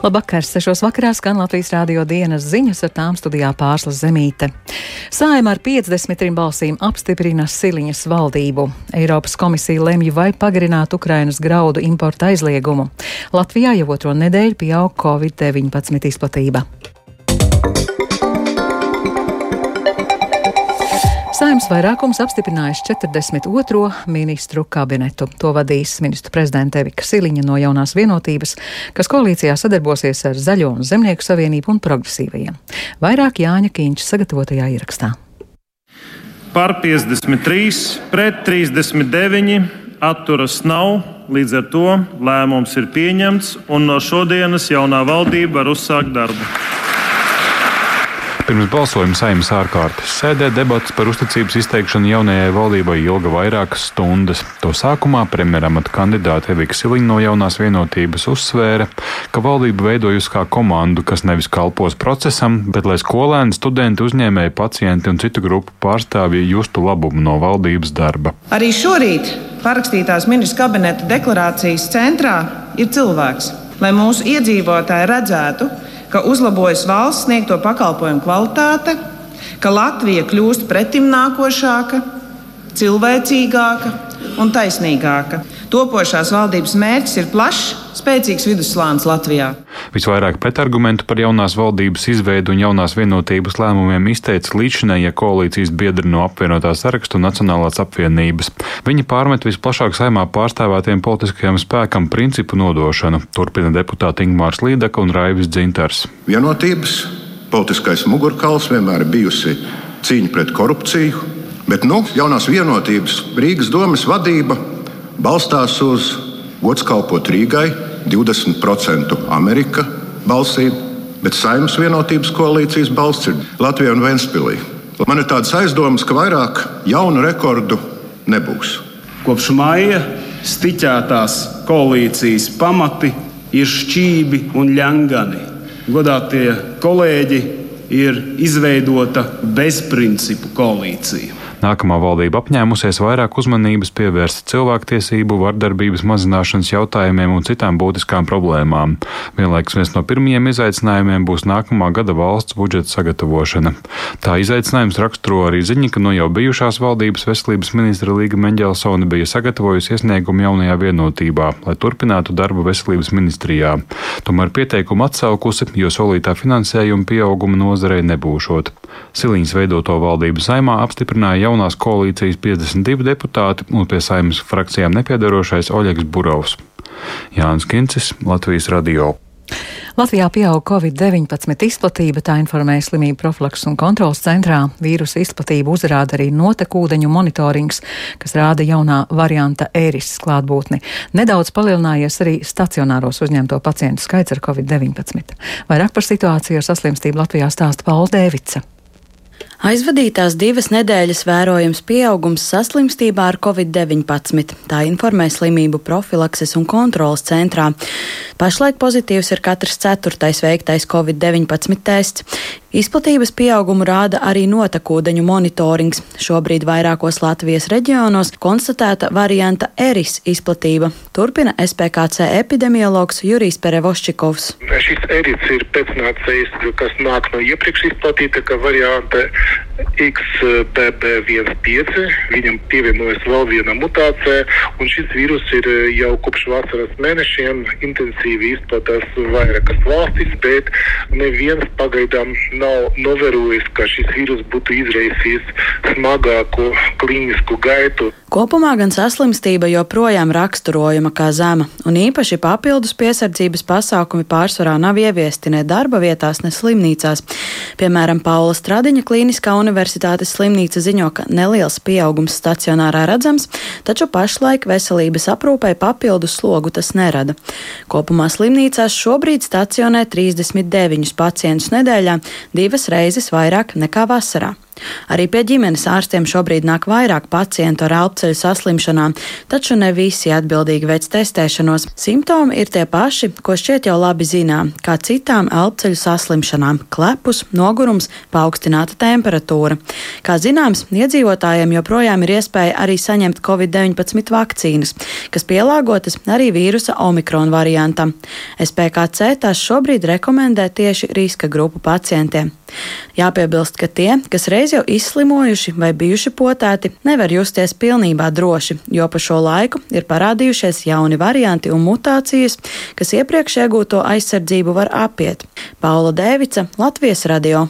Labvakar, sešos vakarā skan Latvijas rādio dienas ziņas ar tām studijā pārslas zemīte. Sājuma ar 53 balsīm apstiprina Siliņas valdību. Eiropas komisija lemj vai pagarināt Ukrainas graudu importa aizliegumu. Latvijā jau otro nedēļu pieaug Covid-19 izplatība. Saimnes vairākums apstiprinājis 42. ministru kabinetu. To vadīs ministru prezidenta Evika Siliņa no jaunās vienotības, kas koalīcijā sadarbosies ar Zaļo un Zemnieku savienību un progresīvajiem. Vairāk Jāņa Kīņš sagatavotajā ierakstā. Par 53, pret 39, atturas nav. Līdz ar to lēmums ir pieņemts, un no šodienas jaunā valdība var uzsākt darbu. Pirms balsojuma saimnes ārkārtas sēdē debats par uzticības izteikšanu jaunajai valdībai ilga vairākas stundas. To sākumā premjeramata kandidāte Evika Siliņa no jaunās vienotības uzsvēra, ka valdība veidojusi kā komandu, kas nevis kalpos procesam, bet lai skolēni, studenti, uzņēmēji, pacienti un citu grupu pārstāvji justu labumu no valdības darba. Arī šorīt parakstītās ministra kabineta deklarācijas centrā ir cilvēks, lai mūsu iedzīvotāji redzētu, ka uzlabojas valsts sniegto pakalpojumu kvalitāte, ka Latvija kļūst pretimnākošāka, cilvēcīgāka un taisnīgāka. Topošās valdības mērķis ir plašs, spēcīgs vidusslānis Latvijā. Visvairāk pretargumentu par jaunās valdības izveidu un jaunās vienotības lēmumiem izteica līdzinējie koalīcijas biedri no apvienotā sarakstu un Nacionālās apvienības. Viņi pārmet visplašāk saimā pārstāvētiem politiskajam spēkam principu nodošanu, turpina deputāti Ingmārs Līdaka un Raivis Dzintars. Vienotības politiskais mugurkauls vienmēr ir bijusi cīņa pret korupciju, bet nu, jaunās vienotības Rīgas domas vadība balstās uz gods kalpot Rīgai, 20% Amerika balsīm, bet Saimnes vienotības koalīcijas balsts ir Latvijā un Ventspīlī. Man ir tādas aizdomas, ka vairāk jaunu rekordu nebūs. Kopš maija stiķētās koalīcijas pamati ir šķībi un ļangani. Godātie kolēģi, ir izveidota bezprincipu koalīcija. Nākamā valdība apņēmusies vairāk uzmanības pievērst cilvēktiesību, vardarbības mazināšanas jautājumiem un citām būtiskām problēmām. Vienlaikus viens no pirmajiem izaicinājumiem būs nākamā gada valsts budžeta sagatavošana. Tā izaicinājums raksturo arī ziņa, ka no jau bijušās valdības veselības ministra Līga Menģelsona bija sagatavojusi iesniegumu jaunajā vienotībā, lai turpinātu darbu veselības ministrijā. Tomēr pieteikumu atsaukusi, jo solītā finansējuma pieauguma nozarei nebūšot. Siliņas veidoto valdību saimā apstiprināja jaunās koalīcijas 52 deputāti un pie saimnes frakcijām nepiedarošais Oļegs Burovs. Jānis Kincis, Latvijas radio. Latvijā pieaug Covid-19 izplatība, tā informēja slimību profilaks un kontrolas centrā. Vīrusu izplatību uzrāda arī notekūdeņu monitorings, kas rāda jaunā varianta ēris klātbūtni. Nedaudz palielinājies arī stacionāros uzņemto pacientu skaits ar Covid-19. Vairāk par situāciju ar saslimstību Latvijā stāsta Paula Dēvica. Aizvadītās divas nedēļas vērojams pieaugums saslimstībā ar covid-19. Tā informē slimību profilakses un kontrolas centrā. Pašlaik pozitīvs ir katrs ceturtais veiktais covid-19 tests. Izplatības pieaugumu rāda arī notekūdeņu monitorings. Šobrīd vairākos Latvijas reģionos konstatēta varianta eris izplatība. Turpina SPKC epidemiologs Jurijs Perevoščikovs. Šis eris ir pēcnācējs, kas nāk no iepriekš izplatīta varianta XBB15. Viņam pievienojas vēl viena mutācija, un šis vīrus ir jau kopš vasaras mēnešiem intensīvi izplatās vairākas valstis, bet neviens pagaidām nav novērojis, ka šis vīrus būtu izraisījis smagāku klīnisku gaitu. Kopumā gan saslimstība joprojām raksturojama kā zema, un īpaši papildus piesardzības pasākumi pārsvarā nav ieviesti ne darba vietās, ne slimnīcās. Piemēram, Paula Stradiņa Kliniskā universitātes slimnīca ziņo, ka neliels pieaugums stacionārā redzams, taču pašlaik veselības aprūpei papildus slogu tas nerada. Kopumā slimnīcās šobrīd stacionē 39 pacientus nedēļā, divas reizes vairāk nekā vasarā. Arī pie ģimenes ārstiem šobrīd nāk vairāk pacientu ar elpceļu saslimšanām, taču ne visi atbildīgi veic testēšanos. Simptomi ir tie paši, ko šķiet jau labi zinām, kā citām elpceļu saslimšanām - klepus, nogurums, paaugstināta temperatūra. Kā zināms, iedzīvotājiem joprojām ir iespēja arī saņemt COVID-19 vakcīnas, kas pielāgotas arī vīrusa omikron variantam. SPKC tās šobrīd rekomendē tieši riska grupu pacientiem. Jāpiebilst, ka tie, kas reiz jau izslimojuši vai bijuši potēti, nevar justies pilnībā droši, jo pa šo laiku ir parādījušies jauni varianti un mutācijas, kas iepriekš iegūto aizsardzību var apiet. Paula Dēvica, Latvijas radio.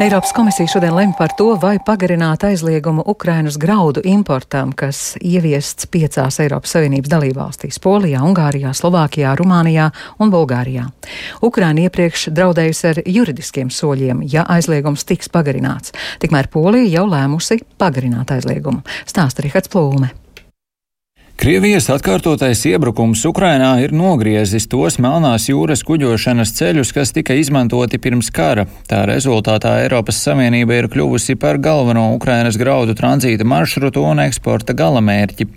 Eiropas komisija šodien lemj par to, vai pagarināt aizliegumu Ukrainas graudu importam, kas ieviests piecās Eiropas Savienības dalībvalstīs - Polijā, Ungārijā, Slovākijā, Rumānijā un Bulgārijā. Ukraina iepriekš draudējusi ar juridiskiem soļiem, ja aizliegums tiks pagarināts. Tikmēr Polija jau lēmusi pagarināt aizliegumu. Stāsta Rihards Plūme. Krievijas atkārtotais iebrukums Ukrainā ir nogriezis tos Melnās jūras kuģošanas ceļus, kas tika izmantoti pirms kara. Tā rezultātā Eiropas Savienība ir kļuvusi par galveno Ukrainas graudu tranzīta maršrutu un eksporta galamērķi.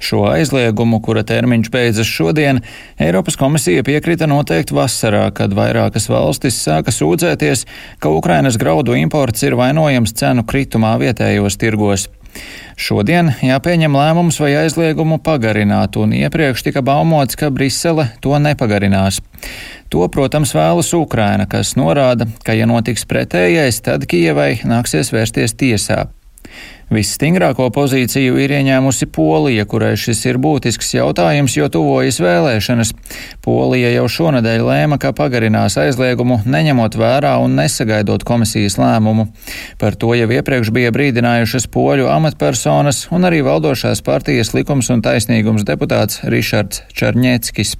Šo aizliegumu, kura termiņš beidzas šodien, Eiropas komisija piekrita noteikt vasarā, kad vairākas valstis sāka sūdzēties, ka Ukrainas graudu imports ir vainojams cenu kritumā vietējos tirgos. Šodien jāpieņem lēmums vai aizliegumu pagarināt, un iepriekš tika baumots, ka Brisele to nepagarinās. To, protams, vēlas Ukraina, kas norāda, ka, ja notiks pretējais, tad Kijevai nāksies vērsties tiesā. Visstingrāko pozīciju ir ieņēmusi Polija, kurai šis ir būtisks jautājums, jo tuvojas vēlēšanas. Polija jau šonadēļ lēma, ka pagarinās aizliegumu, neņemot vērā un nesagaidot komisijas lēmumu. Par to jau iepriekš bija brīdinājušas poļu amatpersonas un arī valdošās partijas likums un taisnīgums deputāts Rišards Čarņēckis.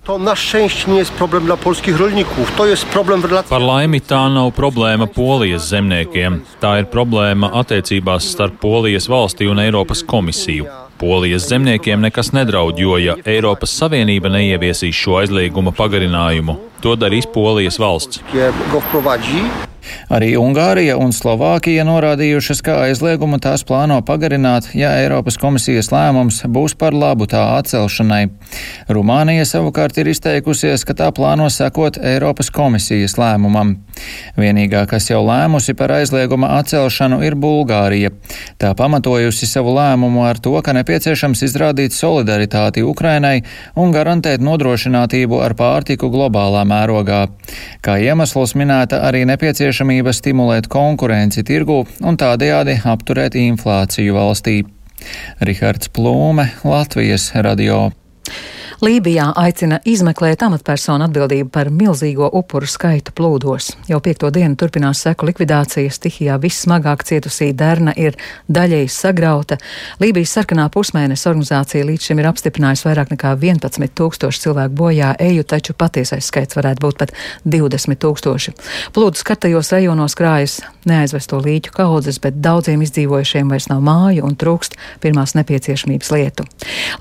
Par laimi tā nav problēma polijas zemniekiem. Tā ir problēma attiecībās starp polijas Polijas valsti un Eiropas komisiju. Polijas zemniekiem nekas nedraud, jo, ja Eiropas Savienība neieviesīs šo aizlieguma pagarinājumu, to darīs Polijas valsts. Arī Ungārija un Slovākija norādījušas, ka aizliegumu tās plāno pagarināt, ja Eiropas komisijas lēmums būs par labu tā atcelšanai. Rumānija savukārt ir izteikusies, ka tā plāno sekot Eiropas komisijas lēmumam. Vienīgā, kas jau lēmusi par aizlieguma atcelšanu, ir Bulgārija. Tā pamatojusi savu lēmumu ar to, ka nepieciešams izrādīt solidaritāti Ukrainai un garantēt nodrošinātību ar pārtiku globālā mērogā. Kā iemesls minēta arī nepieciešamība stimulēt konkurenci tirgu un tādējādi apturēt inflāciju valstī. Rihards Plūme, Latvijas radio. Lībijā aicina izmeklēt amatpersonu atbildību par milzīgo upuru skaitu plūdos. Jau piekto dienu turpinās seku likvidācija, stihijā vissmagāk cietusī derna ir daļēji sagrauta. Lībijas sarkanā pusmēnesa organizācija līdz šim ir apstiprinājusi vairāk nekā 11 tūkstoši cilvēku bojā eju, taču patiesais skaits varētu būt pat 20 tūkstoši. Plūdu skartajos rajonos krājas neaizvesto līķu kaudzes, bet daudziem izdzīvojušiem vairs nav māju un trūkst pirmās nepieciešamības lietu.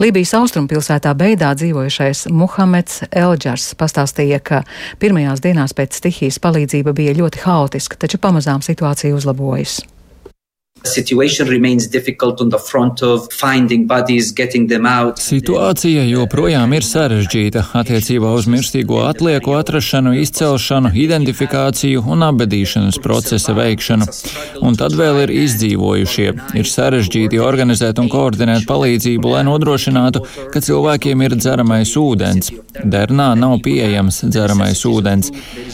Lībijas austrumpilsētā Beidā dzīvojušais Muhameds Elģars pastāstīja, ka pirmajās dienās pēc stihijas palīdzība bija ļoti haotiska, taču pamazām situācija uzlabojas. Situācija joprojām ir sarežģīta attiecībā uz mirstīgo atlieku atrašanu, izcelšanu, identifikāciju un apbedīšanas procesa veikšanu. Un tad vēl ir izdzīvojušie. Ir sarežģīti organizēt un koordinēt palīdzību, lai nodrošinātu, ka cilvēkiem ir dzeramais ūdens. Dernā nav pieejams dzeramais ūdens,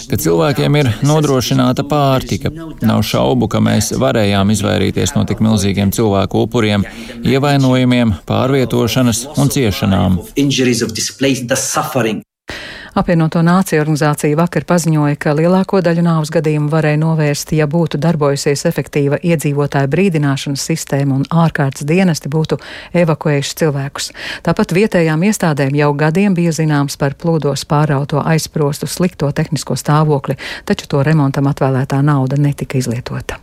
ka cilvēkiem ir nodrošināta pārtika. Nav šaubu, ka mēs varējām izvairīties izvairīties no tik milzīgiem cilvēku upuriem, ievainojumiem, pārvietošanas un ciešanām. Apvienoto nāciju organizācija vakar paziņoja, ka lielāko daļu nāvs gadījumu varēja novērst, ja būtu darbojusies efektīva iedzīvotāju brīdināšanas sistēma un ārkārtas dienesti būtu evakuējuši cilvēkus. Tāpat vietējām iestādēm jau gadiem bija zināms par plūdos pārauto aizsprostu slikto tehnisko stāvokli, taču to remontam atvēlētā nauda netika izlietota.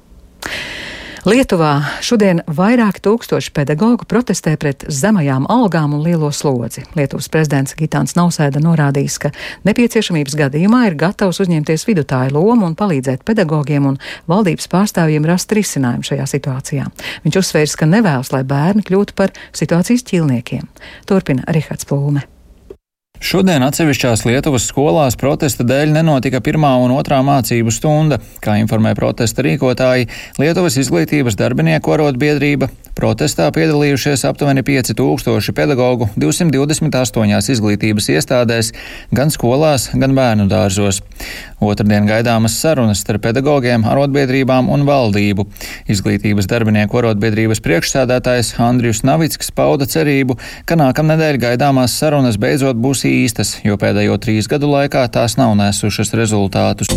Lietuvā šodien vairāki tūkstoši pedagoģu protestē pret zemajām algām un lielo slodzi. Lietuvas prezidents Gitāns Nausēda norādījis, ka nepieciešamības gadījumā ir gatavs uzņemties vidutāju lomu un palīdzēt pedagogiem un valdības pārstāvjiem rast risinājumu šajā situācijā. Viņš uzsvērs, ka nevēlas, lai bērni kļūtu par situācijas ķilniekiem. Turpina Rihards Plūme. Šodien atsevišķās Lietuvas skolās protesta dēļ nenotika pirmā un otrā mācību stunda. Kā informē protesta rīkotāji, Lietuvas izglītības darbinieku arotbiedrība protestā piedalījušies aptuveni 5000 pedagoģu 228 izglītības iestādēs, gan skolās, gan bērnu dārzos. Otradien gaidāmas sarunas starp pedagogiem, arotbiedrībām un valdību. Izglītības darbinieku arotbiedrības priekšsēdētājs Andrijus Navicks pauda cerību, ka nākamnedēļ gaidāmās sarunas beidzot būs īstas, jo pēdējo trīs gadu laikā tās nav nesušas rezultātus.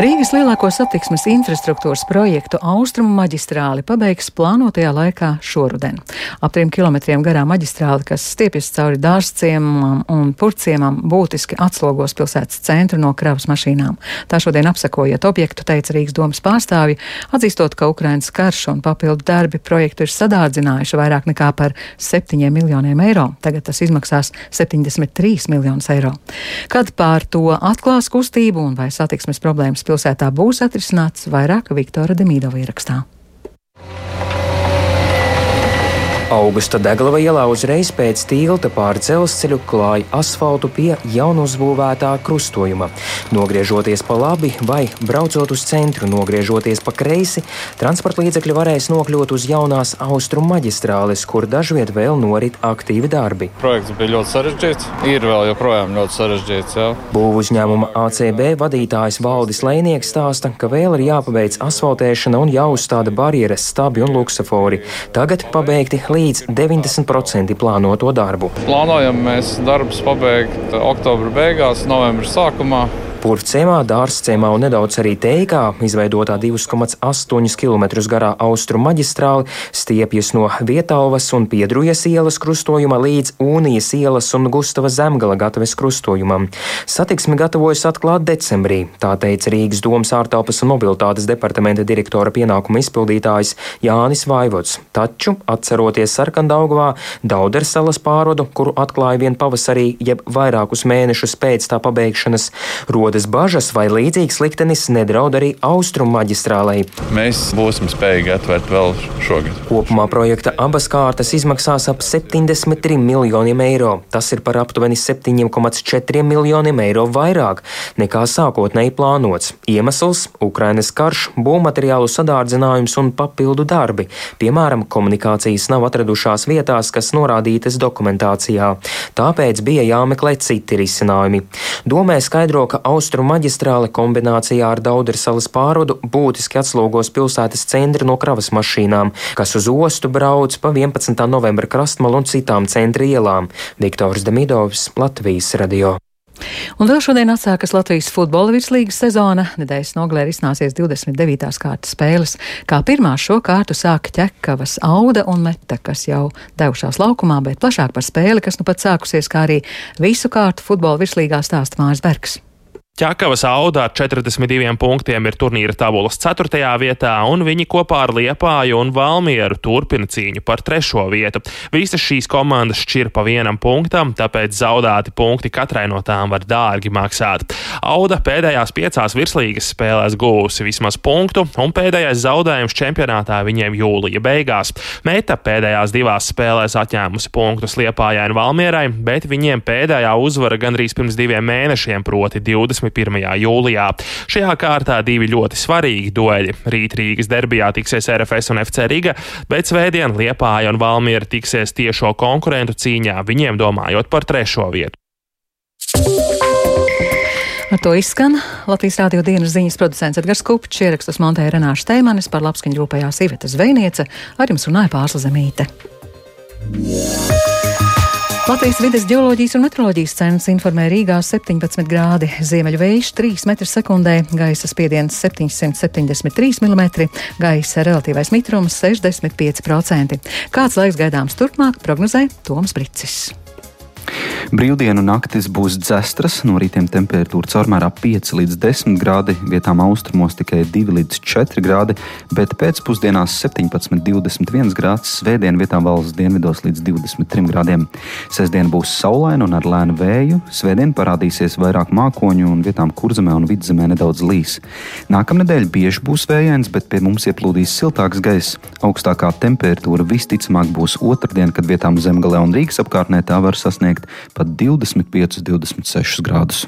Rīgas lielāko satiksmes infrastruktūras projektu Austrumu maģistrāli pabeigs plānotajā laikā šoruden. Ap trim kilometriem garā maģistrāli, kas stiepjas cauri dārzciemam un purciemam, būtiski atslogos pilsētas centru no kravas mašīnām. Tā šodien apsakojot objektu, teica Rīgas domas pārstāvji, atzīstot, ka Ukrainas karš un papildu darbi projektu ir sadārdzinājuši vairāk nekā par 7 miljoniem eiro. Tagad tas izmaksās 73 miljonus eiro. Kad pār to atklās kustību un vai satiksmes problēmas pilsētā būs atrisināts vairāk Viktora Demīdova ierakstā. Augusta Deglava ielā uzreiz pēc tilta pāri dzelzceļu klāja asfaltu pie jaunuzbūvētā krustojuma. Nogriežoties pa labi vai braucot uz centru, nogriežoties pa kreisi, transporta līdzekļi varēs nokļūt uz jaunās austrumu maģistrāles, kur dažviet vēl norit aktīvi darbi. Projekts bija ļoti sarežģīts, ir vēl joprojām ļoti sarežģīts. Jā. Būvu uzņēmuma ACB vadītājs Valdis Lēnieks stāsta, ka vēl ir jāpabeidz asfaltēšana un jāuzstāda barjeras, stabi un luksafori. Tagad pabeigti līdz līdz 90% plānoto darbu. Plānojam mēs darbus pabeigt oktobra beigās, novembra sākumā. Purvcēmā, Dārzcēmā un nedaudz arī Teikā izveidotā 2,8 km garā austrumu maģistrāli stiepjas no Vietāvas un Piedrujas ielas krustojuma līdzŪnijas ielas un Gustava Zemgala gataves krustojumam. Satiksmi gatavojas atklāt decembrī, tā teica Rīgas domas ārtelpas un mobilitātes departamenta direktora pienākuma izpildītājs Jānis Vaivots. Taču, atceroties Sarkandaugavā, Daudersalas pārodu, kuru atklāja vien pavasarī, jeb vairākus mēnešus pēc tā pabeigšanas, rodas bažas, vai līdzīgs liktenis nedraud arī austrumu maģistrālei. Mēs būsim spējīgi atvērt vēl šogad. Kopumā projekta abas kārtas izmaksās ap 73 miljoniem eiro. Tas ir par aptuveni 7,4 miljoniem eiro vairāk nekā sākotnēji plānots. Iemesls - Ukrainas karš, būvmateriālu sadārdzinājums un papildu darbi. Piemēram, komunikācijas nav atradušās vietās, kas norādītas dokumentācijā. Tāpēc bija jāmeklē citi risinājumi. Domē skaidro, ka austrumu maģistrāle kombinācijā ar Daudersalas pārodu būtiski atslogos pilsētas centru no kravas mašīnām, kas uz ostu brauc pa 11. novembra krastmalu un citām centra ielām. Viktors Demidovs, Latvijas radio. Un vēl šodien atsākas Latvijas futbola virslīgas sezona. Nedēļas nogalē izsnāsies 29. kārtas spēles. Kā pirmā šo kārtu sāka ķekavas auda un meta, kas jau devušās laukumā, bet plašāk par spēli, kas nu pat sākusies, kā arī visu kārtu futbola virslīgā stāsta Mārs Bergs. Ķekavas auda ar 42 punktiem ir turnīra tabulas 4. vietā, un viņi kopā ar Liepāju un Valmieru turpina cīņu par 3. vietu. Visas šīs komandas šķir pa vienam punktam, tāpēc zaudēti punkti katrai no tām var dārgi maksāt. Auda pēdējās piecās virslīgas spēlēs guvusi vismaz punktu, un pēdējais zaudējums čempionātā viņiem jūlija beigās. Meta pēdējās divās spēlēs atņēmusi punktus Liepājai un Valmierai, bet viņiem pēdējā uzvara gandrīz pirms diviem mēnešiem, proti 20. 21. jūlijā. Šajā kārtā divi ļoti svarīgi dueļi. Rīt Rīgas derbijā tiksies RFS un FC Riga, bet svētdien Liepāja un Valmiera tiksies tiešo konkurentu cīņā, viņiem domājot par trešo vietu. Ar to izskan Latvijas Rādio dienas ziņas producents Edgars Kupčs, ierakstus montēja Renāša Teimanis, par labskaņu rūpējās Iveta Zvejniece, ar jums runāja Pārsla Zemīte. Yeah. Latvijas vides geoloģijas un meteoroloģijas centrs informē Rīgā 17 grādi, ziemeļu vējš 3 m2, gaisa spiediens 773 mm, gaisa relatīvais mitrums 65%. Kāds laiks gaidāms turpmāk, prognozē Toms Bricis. Brīvdienu naktis būs dzestras, no rītiem temperatūra caurmērā 5 līdz 10 grādi, vietām austrumos tikai 2 līdz 4 grādi, bet pēcpusdienās 17, 21 grāds, svētdien vietām valsts dienvidos līdz 23 grādiem. Sestdien būs saulaina un ar lēnu vēju, svētdien parādīsies vairāk mākoņu un vietām kurzemē un vidzemē nedaudz līs. Nākamnedēļ bieži būs vējains, bet pie mums ieplūdīs siltāks gaiss. Augstākā temperatūra visticamāk būs otrdien, kad vietām zemgalē un Rīgas apkārtnē tā var sasniegt pat 25, 26 grādus.